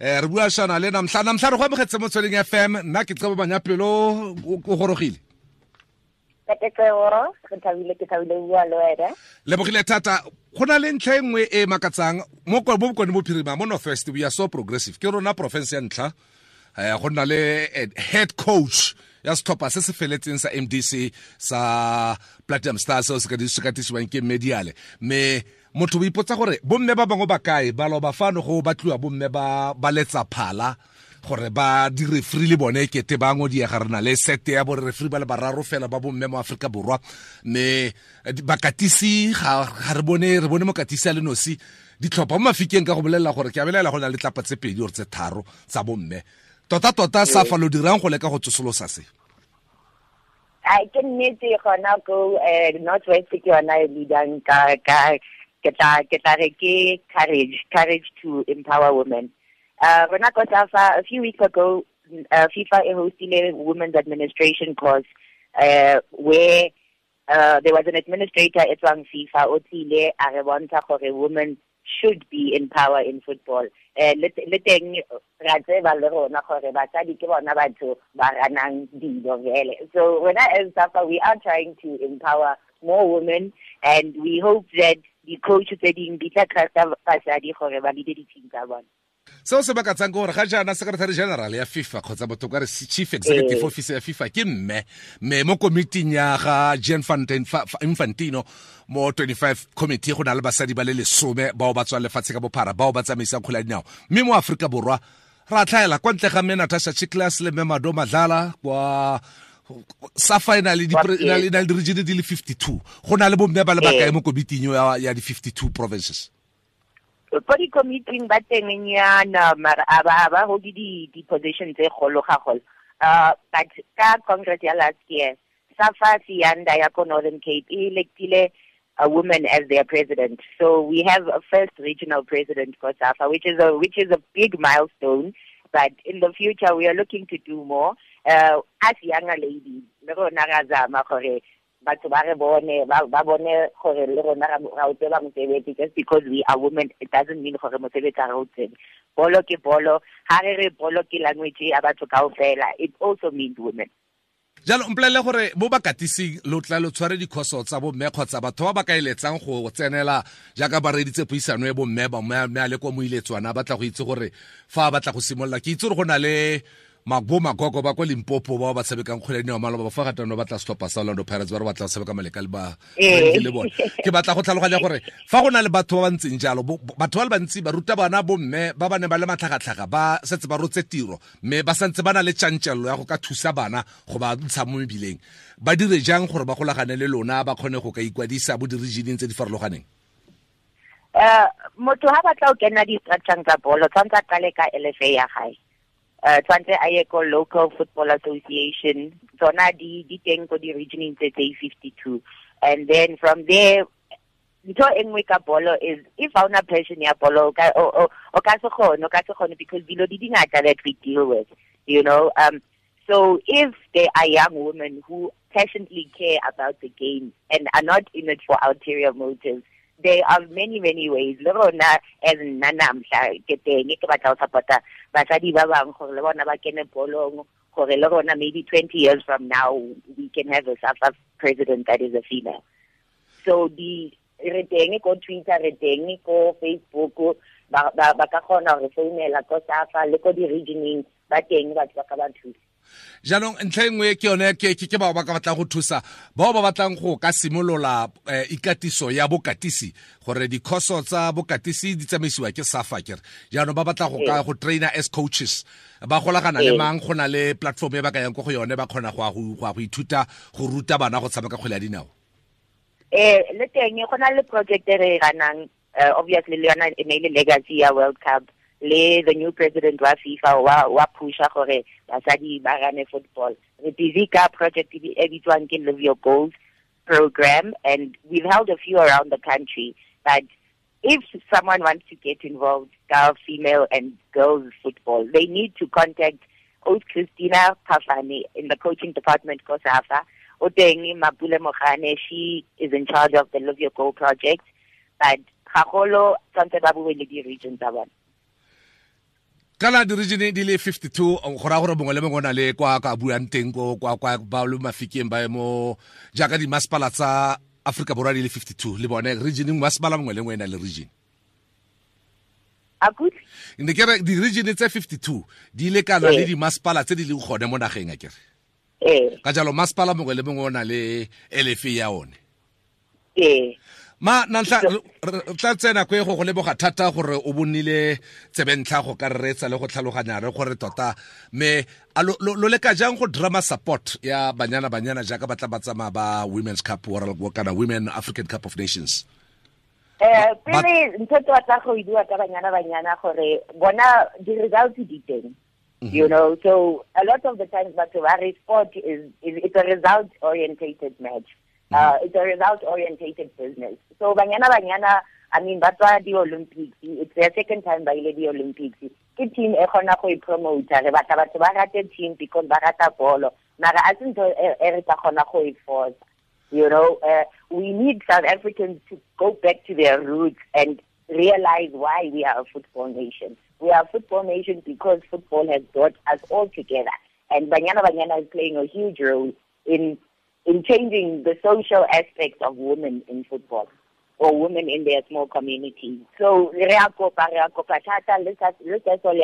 eh re bua shana le namhla namhla re go amogetse mo tsweleng fm nna ke tsebo banyapelo o gorogile? Lebogile thata go na le ntlha e nngwe e makatsang. Mo bokone bophirima mo northwest we are so progressive. Ke rona profense ya ntlha. Um go nna le eh, head coach ya setlhopha se se feletseng sa mdc sa platinum star seo se ka tisiwang ke mediale. Me motho o ipotsa gore bomme ba bangwe ba kae ba loba fano go batliwa bomme ba ba letsa phala gore ba di-refree le bone kete ba ngodiega re na le sete ya borefree ba le bararo fela ba bomme mo aforika borwa. Mme bakatisi ga re bone re bone mokatisi a le nosi. Ditlhopha mo mafikeng ka go bolelela gore ke a belela go na le tlapa tse pedi gore tse tharo tsa bomme. Tota-tota sa fa lo dirang go leka go tsosolosa se? Ke nnete gona ko um north west ke yona e leadang ka re ke courage courage to empower women. Uh rona safa a few weeks ago uh, FIFA hosted a women's administration course uh, where uh, there was an administrator at Wang FIFA Otile a re bontsha gore women should be in power in football. Eh le teng ra tseba le rona gore basadi ke bona batho ba ranang dilo vele so when as SAFA we are trying to empower more women and we hope that di-coach tse dingwe di tla trasta basadi gore ba lede di-team tsa bona seo se bakatsang ke gore ga jaana secretary general ya fifa kgotsa botho ka re chief executive eh. officer ya fifa ke mme mme mo komiting ya ga jan infantino mo 25 committee go na le basadi ba le lesome bao ba tswang lefatshe ka bophara bao ba tsamaisang kgola dinao mme mo aforika borwa ra tlhaela kwa ntle ga mme natasha chiclas le mme mado madlala kwa safa e na le eh. di-regione di le 52 go na le bomme ba le bakae eh. mo komiting ya di-52 provinces? Eh, ko di-committing ba tengenyana mara a ba ba go di di-position tse golo ga golo. Uh but ka congress ya last year safa Siyanda ya ko northern cape e electile a woman as their president. So we have a first regional president for safa which is a which is a big milestone. But in the future we are looking to do more uh, as younger ladies le rona ra zama gore batho ba re bone ba bone gore le rona ra o tseba mosebetsi just because we are women it doesn't mean gore mosebetsi a re o bolo ke bolo ha re re bolo ke language ya batho kaofela it also means women. Jalo mpolele gore mo bakatising lo tla lo tshware dikhoso tsa bomme kgotsa batho ba ba ka eletsang go tsenela jaaka ba reditse puisano e bomme ba mme a le kwa moiletswana ba tla go itse gore fa a batla go simolola ke itse gore go na le bo magogo ba kwa limpopo ba ba tshamekang kgwele wa maloba ba fa gatano ba tla sa orlando pirates ba re ba tla tshameka maleka le ba le bone ke batla go tlhaloganya gore fa go na le batho ba ba ntseng jalo batho ba le bantsi ba ruta bana bomme ba ba ne ba le matlhagatlhaga ba setse ba rotse tiro mme ba santse ba na le tšantšello ya go ka thusa bana go ba ntsha mo mebileng. Ba dire jang gore ba golagane le lona ba kgone go ka ikwadisa bo di-regioneng tse di farologaneng? Um motho ga batla o kena di-structureng tsa bolo tshwanetse a qale ka lfa ya gae tshwantse a ye ko local football association. Tsona di di teng ko di-regioneng tse tse 52 and then from there ntho e nngwe ka bolo is if ha una passion ya bolo o ka se kgone o ka se kgone because dilo di dingata that we deal with you know? Um so if there are young women who passionately care about the game and are not in it for ulterior motives there are many many ways. Le rona as nna namhla ke teng ke batla go basadi ba bang gore le bona ba kene bolong gore le rona maybe 20 years from now we can have a South african president that is a female. So di re teng ko Twitter re teng ko Facebook ba ba ka kgona gore founela ko SAFA le ko di-regioneng ba teng batho ba ka ba thusa jaanong ntlha e nngwe ke yone ke bao ba ka batlang go thusa bao ba batlang go ka simolola eh, ikatiso ya bokatisi gore dikhoso tsa bokatisi di tsamaisiwa ke safa kere jaanong ba batla go ka go trainer as coaches. Ba golagana le mang go na le platform e ba ka yang ko go yone ba kgona go go ithuta go ruta bana go tshameka kgwele ya dinao. Eh le teng go na le project e re ganang uh, obviously le yona e ne le legacy ya world cup le the new president wa FIFA wa wa pusha gore basadi ba gane football. Re busy ka project e bitswang ke live your goals program and we've held a few around the country but if someone wants to get involved girl female and girls football they need to contact Oath Christina Pafani in the coaching department Kosafa. Otengi Mapule Mohane she is in charge of the live your goal project but Khagolo tshwantse ba bue le di-region tsa kana di-region di le 52 go raya gore mongwe le mongwe o na le kwa ka buang teng ko kwa kwa ba le mafikeng ba mo jaaka dimasepala tsa aforika borwa di le 52 le bone region masepala mongwe le ngwe e na le region. Ne ke re di-region tse 52 di lekana le dimasepala tse di leng gone mo nageng a kere eh. Ka jalo masepala mongwe le mongwe o na le LFA ya one. Eh ma nantla tla tsena e go go leboga thata gore o bonile tsebentlha go ka reetsa le go tlhaloganya re gore tota me lo lo leka jang go drama support ya banyana banyana jaaka ba tla ba tsamaya ba women's cup world kana women african cup of nations? Eh pele ntho tse batla go idiwa ka banyana banyana gore bona di results di teng. You know so a lot of the times batho ba re sport is, is it's a result orientated match uh, it's a result orientated business. So banyana banyana I mean ba tswa di Olympics it's their second time by the Olympics ke team e kgona go promote re batla batho ba rate team because ba rata bolo. Mara a se ntho e e re tla kgona go e force. You know, uh, we need South Africans to go back to their roots and realize why we are a football nation. We are a football nation because football has brought us all together. And Banyana Banyana is playing a huge role in in changing the social aspects of women in football or women in their small communities. So re a kopa re a kopa thata le sa so le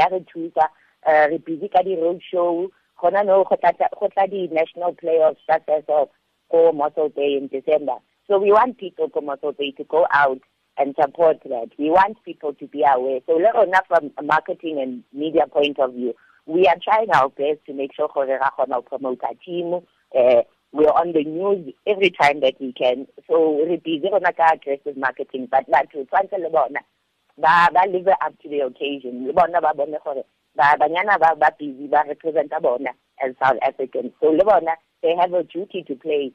a re busy ka di road show gona no go tla di national playoffs such as go Mossel Bay in December. So we want people from Mossel Bay to go out and support that. We want people to be aware. So let enough from a marketing and media point of view, we are trying our best to make sure gore ra kgona go promote our team. Uh, we're on the news every time that we can. So re busy rona ka aggressive marketing, but batho tshwanetse le bona ba ba live up to the occasion. Le bona ba bone gore ba banyana ba ba busy ba represent as South Africans. So they have a duty to play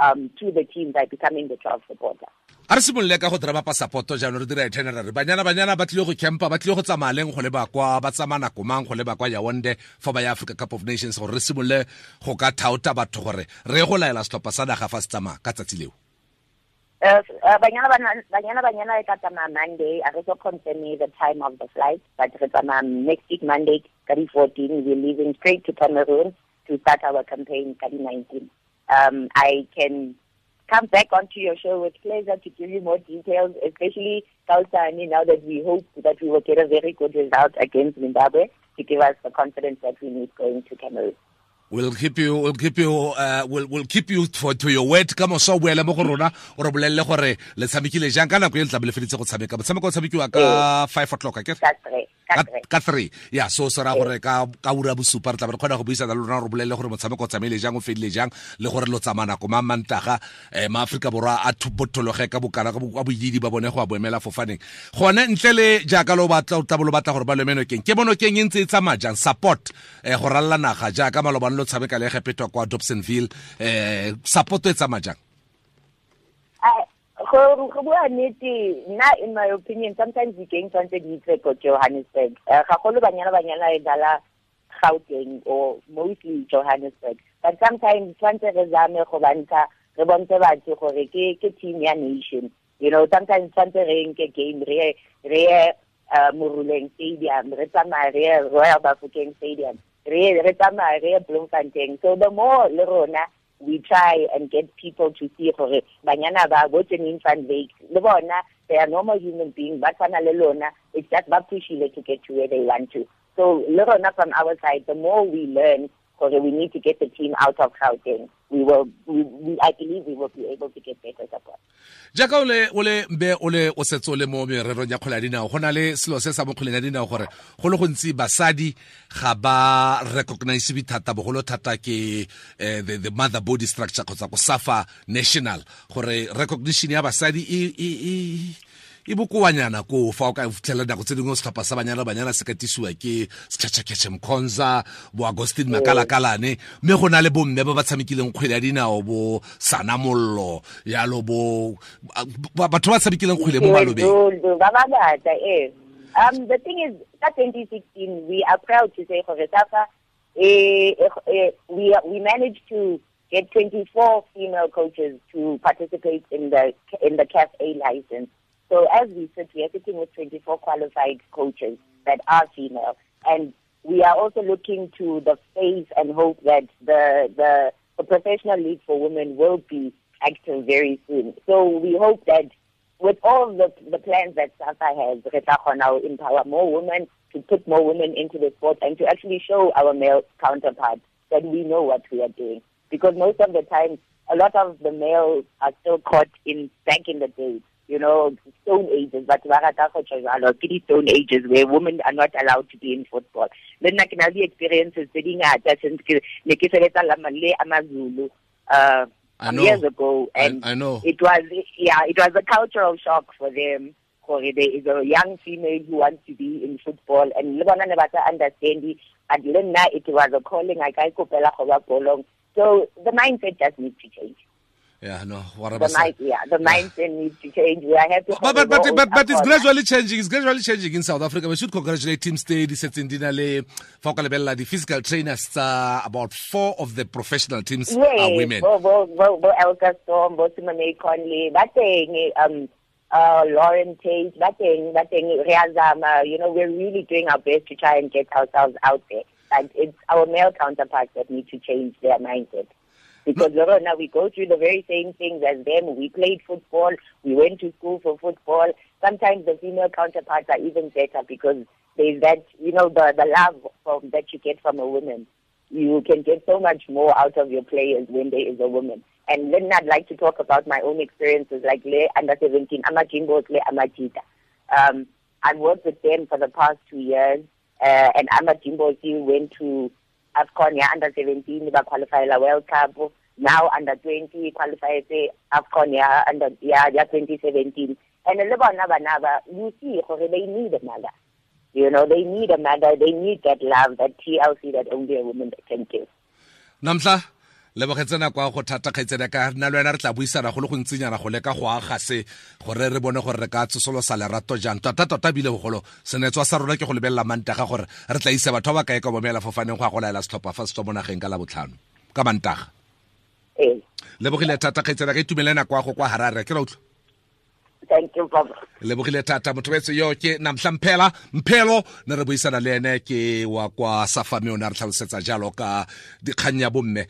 um, to the team by becoming the 12 supporter. A re simolole ka go drama supporto jaanong re dira itinerary banyana banyana ba tlile go campa ba tlile go tsamaya leng go le bakwa ba tsamaya nako mang go leba kwa yaonde fa ba ya africa cup of nations gore re simolole go ka thaota batho gore re go laela setlhopha sa naga fa se tsamaya ka tsatsi leo Uh, uh, Banyana Banyana Banyana e ka tsamaya Monday. a re confirm confirme the time of the flight, but re tsamaya next week Monday, 14. We're leaving straight to Cameroon to start our campaign, 19. Um, I can come back onto your show with pleasure to give you more details, especially Kausani, now that we hope that we will get a very good result against Zimbabwe to give us the confidence that we need going to Cameroon. We'll keep you we'll keep you uh, we'll, we'll keep you for to your word. Ka moso boele mo go rona o re bolelle gore le tshamekile jang? Ka nako e le tla le feditse go tshameka. Motshameko o tshamekiwa ka 5 o'clock ke ka That's right. ka 3 ya so se ra gore ka ka ura bosupa re tla re kgona go buisana le rona re bolelle gore motshameko o tsamaile jang o fedile jang le gore lo tsamaya nako ma mantaga eh maaforika borwa a thubothologe ka bokana ka bo- ka boididi ba bone go a boemela fofaneng. Gone ntle le jaaka lo batla o tla bo lo batla gore ba lo menokeng ke bonokeng e ntse e tsamaya jang? Support eh go ralla naga jaaka malobane lo tshameka le gepetwa kwa dobsonville eh support e tsamaya jang? Go go bua nnete nna in my opinion sometimes di-game tshwanetse di itse ko johannesburg. Gagolo ga golo banyana banyana e dala gauteng or mostly johannesburg. But sometimes tshwanetse re zame go bantsha re bontshe batho gore ke ke team ya nation. You know sometimes tshwanetse re nke game re re ye uh, moruleng stadium re tsamaya re royal bafokeng stadium re re tsamaye re ye bloemfontein so the more le rona we try and get people to see gore banyana ba bo tseneng fan bake le bona they are normal human beings ba tshwana le lona it's just ba pushile to get to where they want to. So le rona from our side the more we learn gore we need to get the team out of Gauteng. We will we, we, I believe we will be able to get better support jaaka o le mbe o le o setse o le mo mererong ya kgwele ya dinao go na le selo se sa mo kgweleng ya dinao gore go le gontsi basadi ga ba recognize thata bogolo thata ke eh, the, the mother body structure kgotsa go safa national. Gore recognition ya basadi e, e, e, e bokoanyana ko fa o ka fitlhela nako tse dingwe setlhopha sa banyana banyana se katisiwa ke setšhatšhaketšhe mkhonza bo agostin makalakalane mme go na le bomme ba ba tshamekileng kgwele ya dinao bo sana mollo yalo bo ba- batho ba tshamekileng kgwele mo malobeng ba bangata, eh. Um, the thing is, that 2016, we are proud to say for Resafa, eh, eh, eh, we, we managed to get 24 female coaches to participate in the in the CAF A license. So as we sit, we are sitting with 24 qualified coaches that are female, and we are also looking to the faith and hope that the the, the professional league for women will be active very soon. So we hope that with all the the plans that SAFA has, re tla kgona to empower more women, to put more women into the sport, and to actually show our male counterparts that we know what we are doing. Because most of the time, a lot of the males are still caught in back in the days you know, stone ages, but the stone ages where women are not allowed to be in football. Then I can have the experiences sitting at since Amazulu uh I know. years ago and I, I know. it was yeah, it was a cultural shock for them. For there is a young female who wants to be in football and le bona ne ba sa understand it. but le nna it was a calling I ka ikopela go ba bolong. So the mindset just needs to change. Yeah, no. What about The mind, yeah, the mindset needs to change. We are happy. but but but, but, but it's gradually changing. It's gradually changing in South Africa. We should congratulate Team Stay. Di setseng di na le fa o ka the physical trainers tsa about four of the professional teams Yes, are women. Bo, bo, bo, bo Elka Storm, bo Simone Conley, teng, eh, um, uh, Lauren Tate, ba teng, ba teng, Riazama. You know, we're really doing our best to try and get ourselves out there. But it's our male counterparts that need to change their mindset. Because now we go through the very same things as them. We played football. We went to school for football. Sometimes the female counterparts are even better because there's that, you know, the, the love from, that you get from a woman. You can get so much more out of your players when there is a woman. And then I'd like to talk about my own experiences, like Le under 17, Amajimbos, Le Amajita. Um, I've worked with them for the past two years, uh, and Amajimbosi went to AFCON, yeah, under 17, ba qualify la World Cup. Now under 20, qualify say AFCON, yeah, under, yeah, yeah, 2017. And le bona bana ba, you see, gore they need a mother. You know, they need a mother, they need that love, that TLC that only a woman can give. Namhla lebogetse nako ya go thata kgaitsedi ka. Nna le wena re tla buisana go le go ntsinyana go leka go aga se gore re bone gore re ka tsosolosa lerato jang. Tota tota bile bogolo senetswa sa rona ke go lebelela mantaga gore re tla isa batho ba ba kae ka bomela fofaneng go a go laela setlhopha fa se tswa mo nageng ka labotlhano. Ka mantaga. Eh, lebogile thata kgaitsedi ka itumele nako ya go kwa harare. Ke ra utlwa thank you, lebogile thata motho wetse yo ke namtla mphela mphelo ne re buisana le ene ke wa kwa safame o ne a re tlhalosetsa jalo ka dikgang ya bomme